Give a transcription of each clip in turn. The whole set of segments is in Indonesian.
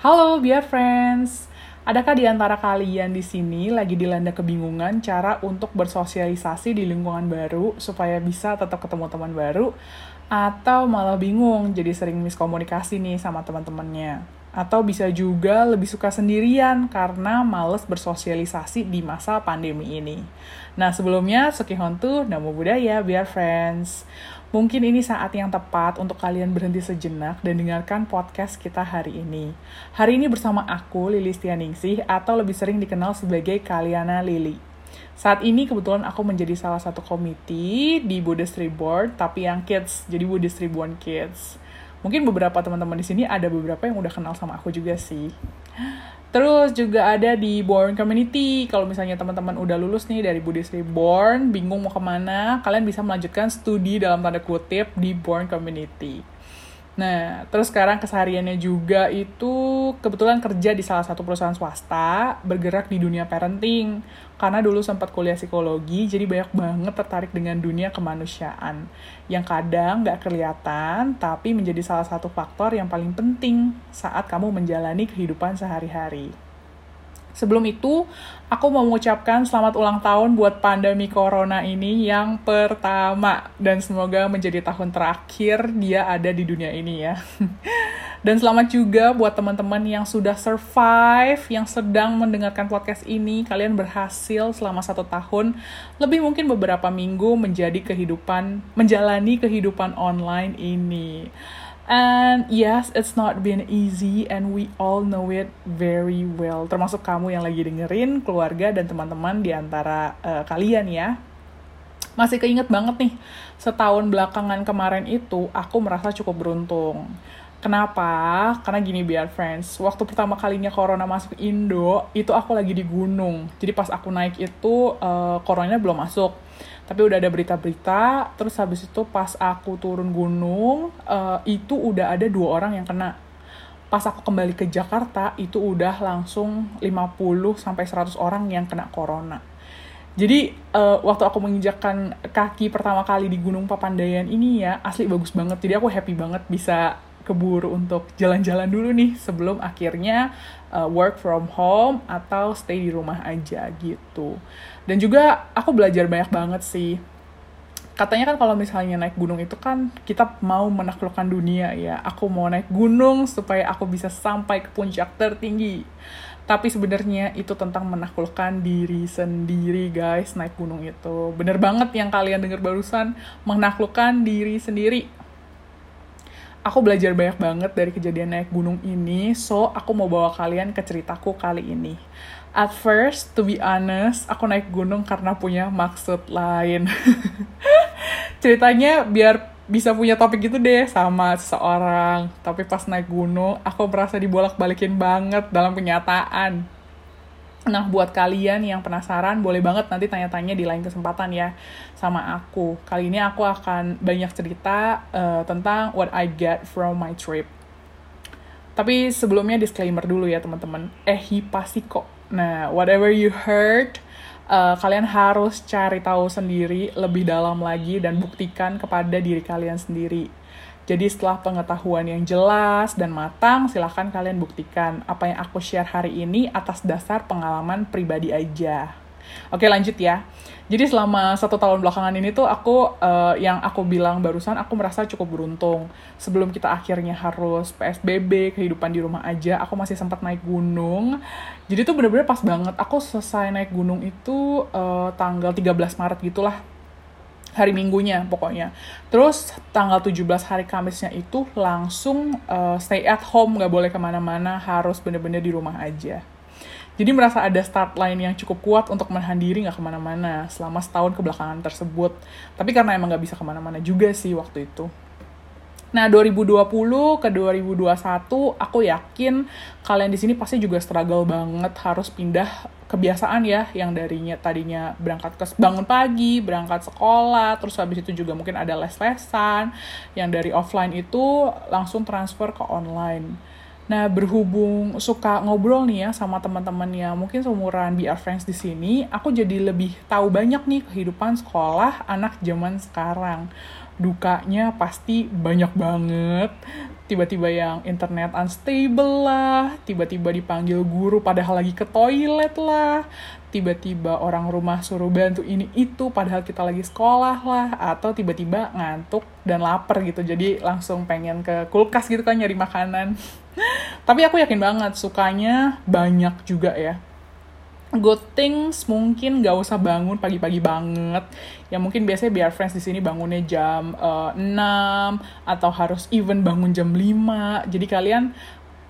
Halo, Biar Friends. Adakah di antara kalian di sini lagi dilanda kebingungan cara untuk bersosialisasi di lingkungan baru supaya bisa tetap ketemu teman baru atau malah bingung jadi sering miskomunikasi nih sama teman-temannya? Atau bisa juga lebih suka sendirian karena males bersosialisasi di masa pandemi ini. Nah, sebelumnya Sukihontu, Namo Buddhaya, Biar Friends. Mungkin ini saat yang tepat untuk kalian berhenti sejenak dan dengarkan podcast kita hari ini. Hari ini bersama aku, Lili Stianingsih, atau lebih sering dikenal sebagai Kaliana Lili. Saat ini kebetulan aku menjadi salah satu komite di Buddhist Reborn, tapi yang kids, jadi Buddhist Reborn Kids. Mungkin beberapa teman-teman di sini ada beberapa yang udah kenal sama aku juga sih. Terus juga ada di Born Community. Kalau misalnya teman-teman udah lulus nih dari Buddhist Reborn, bingung mau ke mana, kalian bisa melanjutkan studi dalam tanda kutip di Born Community. Nah, terus sekarang kesehariannya juga itu kebetulan kerja di salah satu perusahaan swasta, bergerak di dunia parenting. Karena dulu sempat kuliah psikologi, jadi banyak banget tertarik dengan dunia kemanusiaan. Yang kadang nggak kelihatan, tapi menjadi salah satu faktor yang paling penting saat kamu menjalani kehidupan sehari-hari. Sebelum itu, aku mau mengucapkan selamat ulang tahun buat pandemi corona ini yang pertama. Dan semoga menjadi tahun terakhir dia ada di dunia ini ya. Dan selamat juga buat teman-teman yang sudah survive, yang sedang mendengarkan podcast ini. Kalian berhasil selama satu tahun, lebih mungkin beberapa minggu menjadi kehidupan, menjalani kehidupan online ini. And yes, it's not been easy and we all know it very well. Termasuk kamu yang lagi dengerin, keluarga dan teman-teman di antara uh, kalian ya. Masih keinget banget nih, setahun belakangan kemarin itu aku merasa cukup beruntung. Kenapa? Karena gini biar friends, waktu pertama kalinya corona masuk Indo, itu aku lagi di gunung. Jadi pas aku naik itu, uh, coronanya belum masuk tapi udah ada berita-berita terus habis itu pas aku turun gunung uh, itu udah ada dua orang yang kena. Pas aku kembali ke Jakarta itu udah langsung 50 sampai 100 orang yang kena corona. Jadi uh, waktu aku menginjakkan kaki pertama kali di Gunung Papandayan ini ya asli bagus banget. Jadi aku happy banget bisa keburu untuk jalan-jalan dulu nih sebelum akhirnya uh, work from home atau stay di rumah aja gitu. Dan juga aku belajar banyak banget sih. Katanya kan kalau misalnya naik gunung itu kan kita mau menaklukkan dunia ya. Aku mau naik gunung supaya aku bisa sampai ke puncak tertinggi. Tapi sebenarnya itu tentang menaklukkan diri sendiri guys naik gunung itu. Bener banget yang kalian dengar barusan menaklukkan diri sendiri aku belajar banyak banget dari kejadian naik gunung ini, so aku mau bawa kalian ke ceritaku kali ini. At first, to be honest, aku naik gunung karena punya maksud lain. Ceritanya biar bisa punya topik gitu deh sama seseorang. Tapi pas naik gunung, aku merasa dibolak-balikin banget dalam kenyataan Nah, buat kalian yang penasaran, boleh banget nanti tanya-tanya di lain kesempatan ya sama aku. Kali ini aku akan banyak cerita uh, tentang what I get from my trip. Tapi sebelumnya disclaimer dulu ya teman-teman. Eh, pasti kok. Nah, whatever you heard, uh, kalian harus cari tahu sendiri lebih dalam lagi dan buktikan kepada diri kalian sendiri jadi setelah pengetahuan yang jelas dan matang, silahkan kalian buktikan apa yang aku share hari ini atas dasar pengalaman pribadi aja. Oke lanjut ya. Jadi selama satu tahun belakangan ini tuh aku uh, yang aku bilang barusan aku merasa cukup beruntung. Sebelum kita akhirnya harus PSBB, kehidupan di rumah aja, aku masih sempat naik gunung. Jadi tuh bener-bener pas banget. Aku selesai naik gunung itu uh, tanggal 13 Maret gitulah hari minggunya pokoknya. Terus tanggal 17 hari Kamisnya itu langsung uh, stay at home, nggak boleh ke mana-mana, harus bener-bener di rumah aja. Jadi merasa ada start line yang cukup kuat untuk menahan diri nggak ke mana-mana selama setahun kebelakangan tersebut. Tapi karena emang nggak bisa ke mana-mana juga sih waktu itu. Nah, 2020 ke 2021 aku yakin kalian di sini pasti juga struggle banget harus pindah kebiasaan ya yang darinya tadinya berangkat ke bangun pagi, berangkat sekolah, terus habis itu juga mungkin ada les-lesan yang dari offline itu langsung transfer ke online. Nah, berhubung suka ngobrol nih ya sama teman-teman yang mungkin seumuran BR Friends di sini, aku jadi lebih tahu banyak nih kehidupan sekolah anak zaman sekarang. Dukanya pasti banyak banget. Tiba-tiba yang internet unstable lah, tiba-tiba dipanggil guru padahal lagi ke toilet lah, tiba-tiba orang rumah suruh bantu ini itu padahal kita lagi sekolah lah, atau tiba-tiba ngantuk dan lapar gitu, jadi langsung pengen ke kulkas gitu kan nyari makanan. Tapi aku yakin banget sukanya banyak juga ya. Good things mungkin gak usah bangun pagi-pagi banget. Ya mungkin biasanya biar friends di sini bangunnya jam uh, eh, 6 atau harus even bangun jam 5 jadi kalian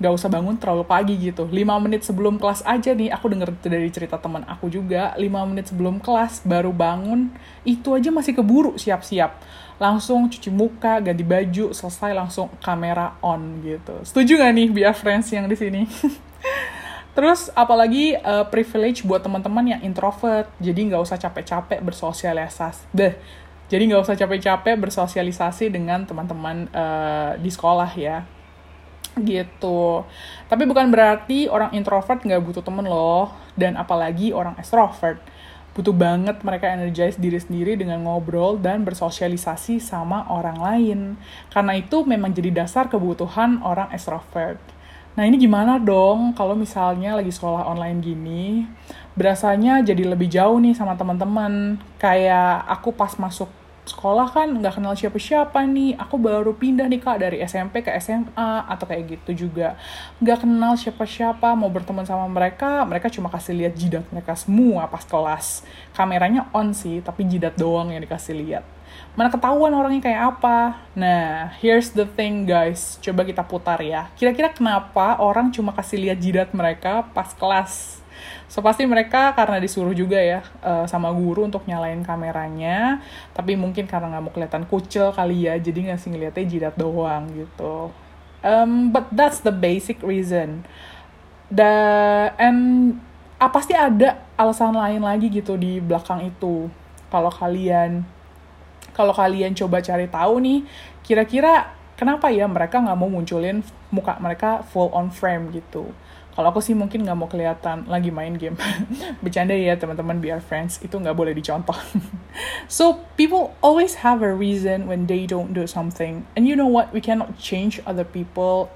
gak usah bangun terlalu pagi gitu. 5 menit sebelum kelas aja nih aku denger dari cerita teman aku juga 5 menit sebelum kelas baru bangun itu aja masih keburu siap-siap langsung cuci muka ganti baju selesai langsung kamera on gitu setuju gak nih biar friends yang di sini Terus apalagi uh, privilege buat teman-teman yang introvert, jadi nggak usah capek-capek bersosialisasi. Deh, jadi nggak usah capek-capek bersosialisasi dengan teman-teman uh, di sekolah ya gitu. Tapi bukan berarti orang introvert nggak butuh temen loh, dan apalagi orang extrovert. Butuh banget mereka energize diri sendiri dengan ngobrol dan bersosialisasi sama orang lain. Karena itu memang jadi dasar kebutuhan orang extrovert. Nah ini gimana dong kalau misalnya lagi sekolah online gini, berasanya jadi lebih jauh nih sama teman-teman. Kayak aku pas masuk sekolah kan nggak kenal siapa-siapa nih, aku baru pindah nih kak dari SMP ke SMA atau kayak gitu juga. Nggak kenal siapa-siapa, mau berteman sama mereka, mereka cuma kasih lihat jidat mereka semua pas kelas. Kameranya on sih, tapi jidat doang yang dikasih lihat mana ketahuan orangnya kayak apa. Nah, here's the thing guys, coba kita putar ya. Kira-kira kenapa orang cuma kasih lihat jidat mereka pas kelas? So pasti mereka karena disuruh juga ya uh, sama guru untuk nyalain kameranya, tapi mungkin karena nggak mau kelihatan kucel kali ya, jadi ngasih ngeliatnya jidat doang gitu. Um, but that's the basic reason. Da and ah, pasti ada alasan lain lagi gitu di belakang itu. Kalau kalian kalau kalian coba cari tahu nih, kira-kira kenapa ya mereka nggak mau munculin muka mereka full on frame gitu. Kalau aku sih mungkin nggak mau kelihatan lagi main game. Bercanda ya teman-teman biar friends itu nggak boleh dicontoh. so people always have a reason when they don't do something. And you know what? We cannot change other people.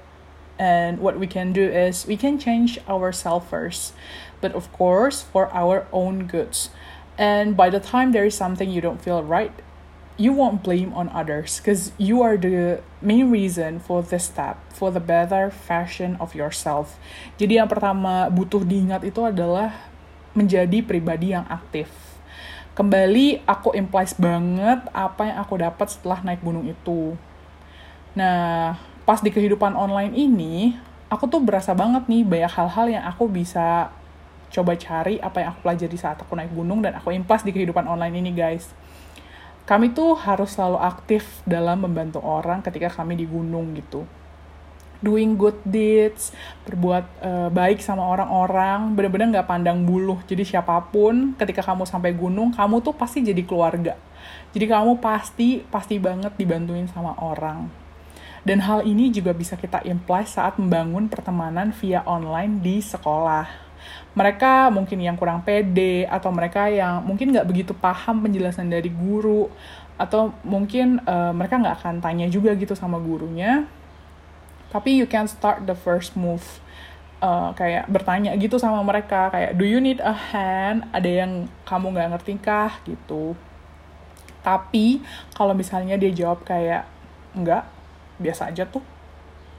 And what we can do is we can change ourselves first. But of course, for our own goods. And by the time there is something you don't feel right, you won't blame on others because you are the main reason for this step for the better fashion of yourself. Jadi yang pertama butuh diingat itu adalah menjadi pribadi yang aktif. Kembali aku implies banget apa yang aku dapat setelah naik gunung itu. Nah pas di kehidupan online ini aku tuh berasa banget nih banyak hal-hal yang aku bisa coba cari apa yang aku pelajari saat aku naik gunung dan aku impas di kehidupan online ini guys kami tuh harus selalu aktif dalam membantu orang ketika kami di gunung gitu doing good deeds, berbuat uh, baik sama orang-orang, bener-bener nggak pandang buluh. Jadi siapa pun, ketika kamu sampai gunung, kamu tuh pasti jadi keluarga. Jadi kamu pasti, pasti banget dibantuin sama orang. Dan hal ini juga bisa kita imply saat membangun pertemanan via online di sekolah mereka mungkin yang kurang pede atau mereka yang mungkin nggak begitu paham penjelasan dari guru atau mungkin uh, mereka nggak akan tanya juga gitu sama gurunya. Tapi you can start the first move uh, kayak bertanya gitu sama mereka kayak do you need a hand? Ada yang kamu nggak ngerti kah? gitu. Tapi kalau misalnya dia jawab kayak enggak biasa aja tuh.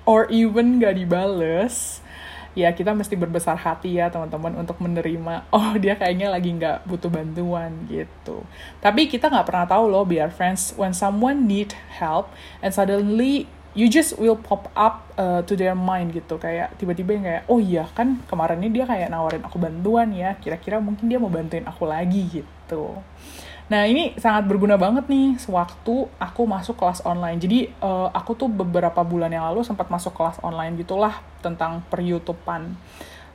Or even nggak dibales ya kita mesti berbesar hati ya teman-teman untuk menerima oh dia kayaknya lagi nggak butuh bantuan gitu. Tapi kita nggak pernah tahu loh biar friends when someone need help and suddenly you just will pop up uh, to their mind gitu. Kayak tiba-tiba yang kayak oh iya kan kemarin ini dia kayak nawarin aku bantuan ya kira-kira mungkin dia mau bantuin aku lagi gitu Nah ini sangat berguna banget nih sewaktu aku masuk kelas online. Jadi uh, aku tuh beberapa bulan yang lalu sempat masuk kelas online gitulah tentang per YouTubean.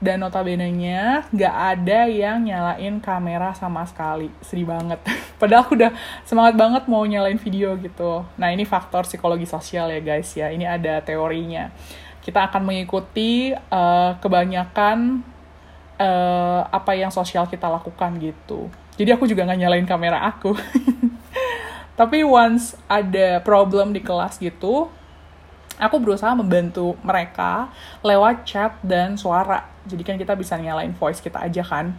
Dan notabene-nya gak ada yang nyalain kamera sama sekali. Sedih banget. Padahal aku udah semangat banget mau nyalain video gitu. Nah ini faktor psikologi sosial ya guys ya. Ini ada teorinya. Kita akan mengikuti uh, kebanyakan uh, apa yang sosial kita lakukan gitu jadi aku juga nggak nyalain kamera aku tapi once ada problem di kelas gitu aku berusaha membantu mereka lewat chat dan suara. Jadi kan kita bisa nyalain voice kita aja kan.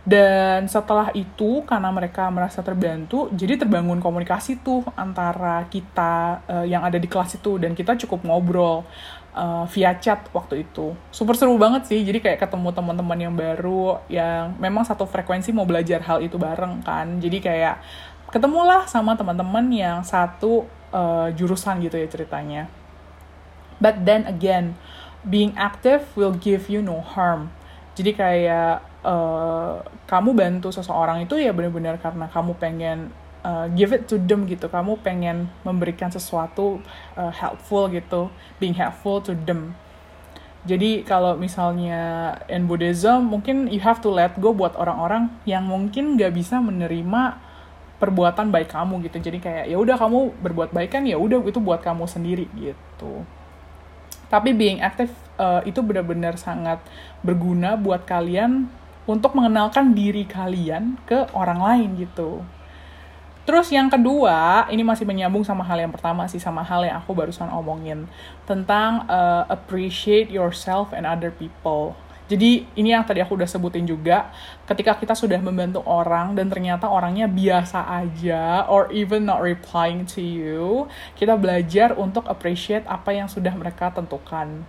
Dan setelah itu karena mereka merasa terbantu, jadi terbangun komunikasi tuh antara kita uh, yang ada di kelas itu dan kita cukup ngobrol uh, via chat waktu itu. Super seru banget sih. Jadi kayak ketemu teman-teman yang baru yang memang satu frekuensi mau belajar hal itu bareng kan. Jadi kayak ketemulah sama teman-teman yang satu uh, jurusan gitu ya ceritanya. But then again, being active will give you no harm. Jadi kayak uh, kamu bantu seseorang itu ya benar-benar karena kamu pengen uh, give it to them gitu. Kamu pengen memberikan sesuatu uh, helpful gitu, being helpful to them. Jadi kalau misalnya in Buddhism mungkin you have to let go buat orang-orang yang mungkin gak bisa menerima perbuatan baik kamu gitu. Jadi kayak ya udah kamu berbuat baik kan ya udah itu buat kamu sendiri gitu. Tapi being active uh, itu benar-benar sangat berguna buat kalian untuk mengenalkan diri kalian ke orang lain gitu. Terus yang kedua, ini masih menyambung sama hal yang pertama sih, sama hal yang aku barusan omongin tentang uh, appreciate yourself and other people. Jadi ini yang tadi aku udah sebutin juga, ketika kita sudah membantu orang dan ternyata orangnya biasa aja or even not replying to you, kita belajar untuk appreciate apa yang sudah mereka tentukan.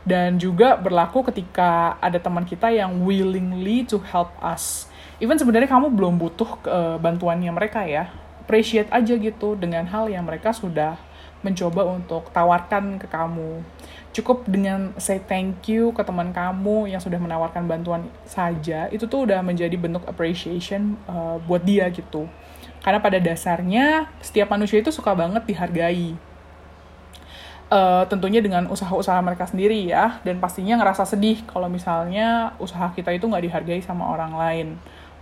Dan juga berlaku ketika ada teman kita yang willingly to help us. Even sebenarnya kamu belum butuh uh, bantuannya mereka ya, appreciate aja gitu dengan hal yang mereka sudah mencoba untuk tawarkan ke kamu. Cukup dengan say thank you ke teman kamu yang sudah menawarkan bantuan saja itu tuh udah menjadi bentuk appreciation uh, buat dia gitu. Karena pada dasarnya setiap manusia itu suka banget dihargai. Uh, tentunya dengan usaha-usaha mereka sendiri ya dan pastinya ngerasa sedih kalau misalnya usaha kita itu nggak dihargai sama orang lain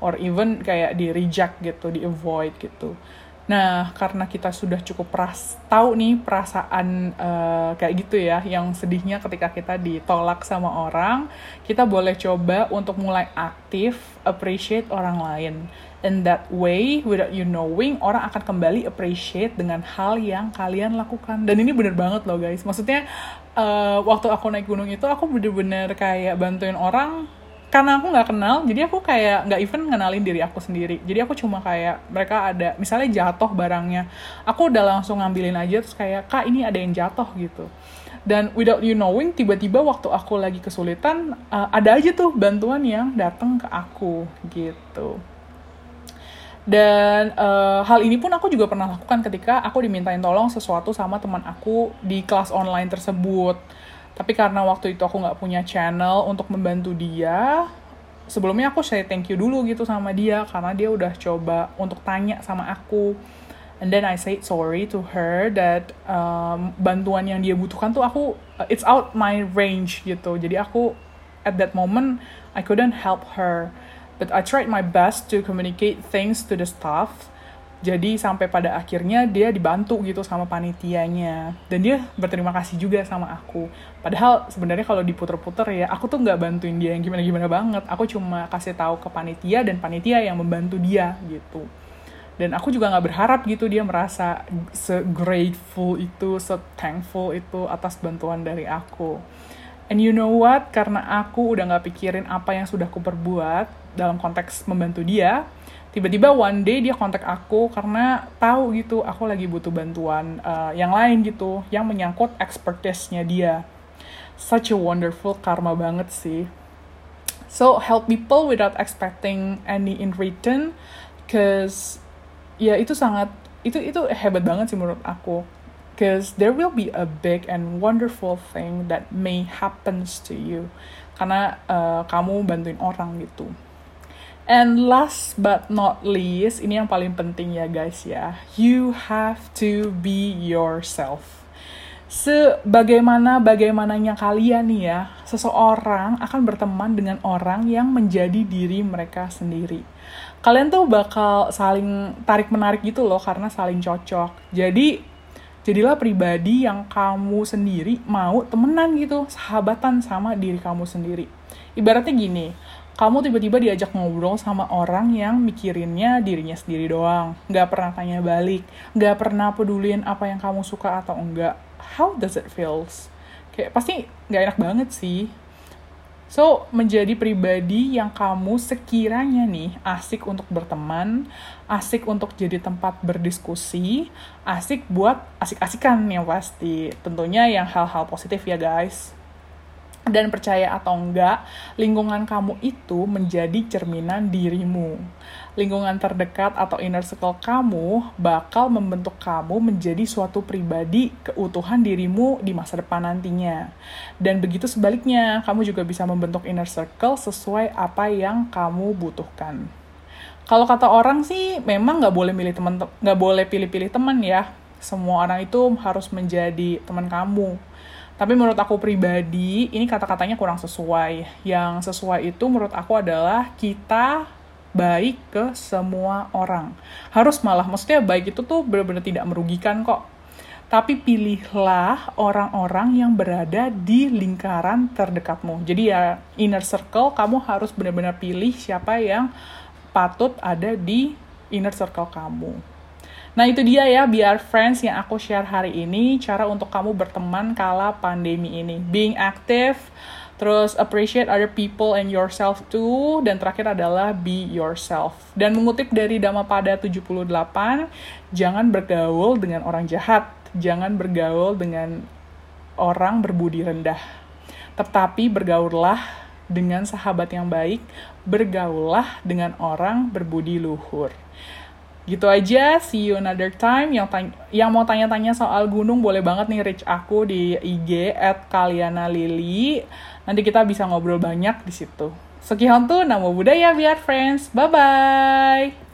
or even kayak di reject gitu di avoid gitu Nah, karena kita sudah cukup peras tahu nih perasaan uh, kayak gitu ya, yang sedihnya ketika kita ditolak sama orang, kita boleh coba untuk mulai aktif appreciate orang lain. In that way, without you knowing, orang akan kembali appreciate dengan hal yang kalian lakukan. Dan ini bener banget loh guys. Maksudnya, uh, waktu aku naik gunung itu, aku bener-bener kayak bantuin orang karena aku nggak kenal jadi aku kayak nggak even ngenalin diri aku sendiri. Jadi aku cuma kayak mereka ada misalnya jatuh barangnya aku udah langsung ngambilin aja terus kayak kak ini ada yang jatuh gitu. Dan without you knowing tiba-tiba waktu aku lagi kesulitan uh, ada aja tuh bantuan yang datang ke aku gitu. Dan uh, hal ini pun aku juga pernah lakukan ketika aku dimintain tolong sesuatu sama teman aku di kelas online tersebut tapi karena waktu itu aku nggak punya channel untuk membantu dia sebelumnya aku say thank you dulu gitu sama dia karena dia udah coba untuk tanya sama aku. And then I say sorry to her that um, bantuan yang dia butuhkan tuh aku uh, it's out my range gitu. Jadi aku at that moment I couldn't help her. But I tried my best to communicate things to the staff jadi sampai pada akhirnya dia dibantu gitu sama panitianya. Dan dia berterima kasih juga sama aku. Padahal sebenarnya kalau diputer-puter ya aku tuh nggak bantuin dia yang gimana-gimana banget. Aku cuma kasih tahu ke panitia dan panitia yang membantu dia gitu. Dan aku juga nggak berharap gitu dia merasa se grateful itu se thankful itu atas bantuan dari aku. And you know what? Karena aku udah nggak pikirin apa yang sudah aku perbuat dalam konteks membantu dia tiba-tiba one day dia kontak aku karena tahu gitu aku lagi butuh bantuan uh, yang lain gitu yang menyangkut expertise-nya dia. Such a wonderful karma banget sih. So help people without expecting any in return cause ya itu sangat itu itu hebat banget sih menurut aku. Cause there will be a big and wonderful thing that may happens to you. Karena uh, kamu bantuin orang gitu And last but not least, ini yang paling penting ya guys ya. You have to be yourself. Sebagaimana bagaimananya kalian nih ya, seseorang akan berteman dengan orang yang menjadi diri mereka sendiri. Kalian tuh bakal saling tarik menarik gitu loh karena saling cocok. Jadi jadilah pribadi yang kamu sendiri mau temenan gitu, sahabatan sama diri kamu sendiri. Ibaratnya gini, kamu tiba-tiba diajak ngobrol sama orang yang mikirinnya dirinya sendiri doang, nggak pernah tanya balik, nggak pernah pedulin apa yang kamu suka atau enggak, how does it feels? Kayak pasti nggak enak banget sih. So, menjadi pribadi yang kamu sekiranya nih asik untuk berteman, asik untuk jadi tempat berdiskusi, asik buat asik-asikan yang pasti. Tentunya yang hal-hal positif ya guys dan percaya atau enggak, lingkungan kamu itu menjadi cerminan dirimu. Lingkungan terdekat atau inner circle kamu bakal membentuk kamu menjadi suatu pribadi keutuhan dirimu di masa depan nantinya. Dan begitu sebaliknya, kamu juga bisa membentuk inner circle sesuai apa yang kamu butuhkan. Kalau kata orang sih, memang nggak boleh milih teman, nggak boleh pilih-pilih teman ya. Semua orang itu harus menjadi teman kamu tapi menurut aku pribadi, ini kata-katanya kurang sesuai. Yang sesuai itu menurut aku adalah kita baik ke semua orang. Harus malah, maksudnya baik itu tuh benar-benar tidak merugikan kok. Tapi pilihlah orang-orang yang berada di lingkaran terdekatmu. Jadi ya inner circle kamu harus benar-benar pilih siapa yang patut ada di inner circle kamu. Nah itu dia ya biar friends yang aku share hari ini cara untuk kamu berteman kala pandemi ini. Being active, terus appreciate other people and yourself too, dan terakhir adalah be yourself. Dan mengutip dari Dhammapada 78, jangan bergaul dengan orang jahat, jangan bergaul dengan orang berbudi rendah. Tetapi bergaullah dengan sahabat yang baik, bergaullah dengan orang berbudi luhur. Gitu aja, see you another time. Yang, tanya, yang mau tanya-tanya soal gunung boleh banget nih reach aku di IG at Kaliana Lili. Nanti kita bisa ngobrol banyak di situ. Sekian tuh nama budaya biar friends. Bye-bye.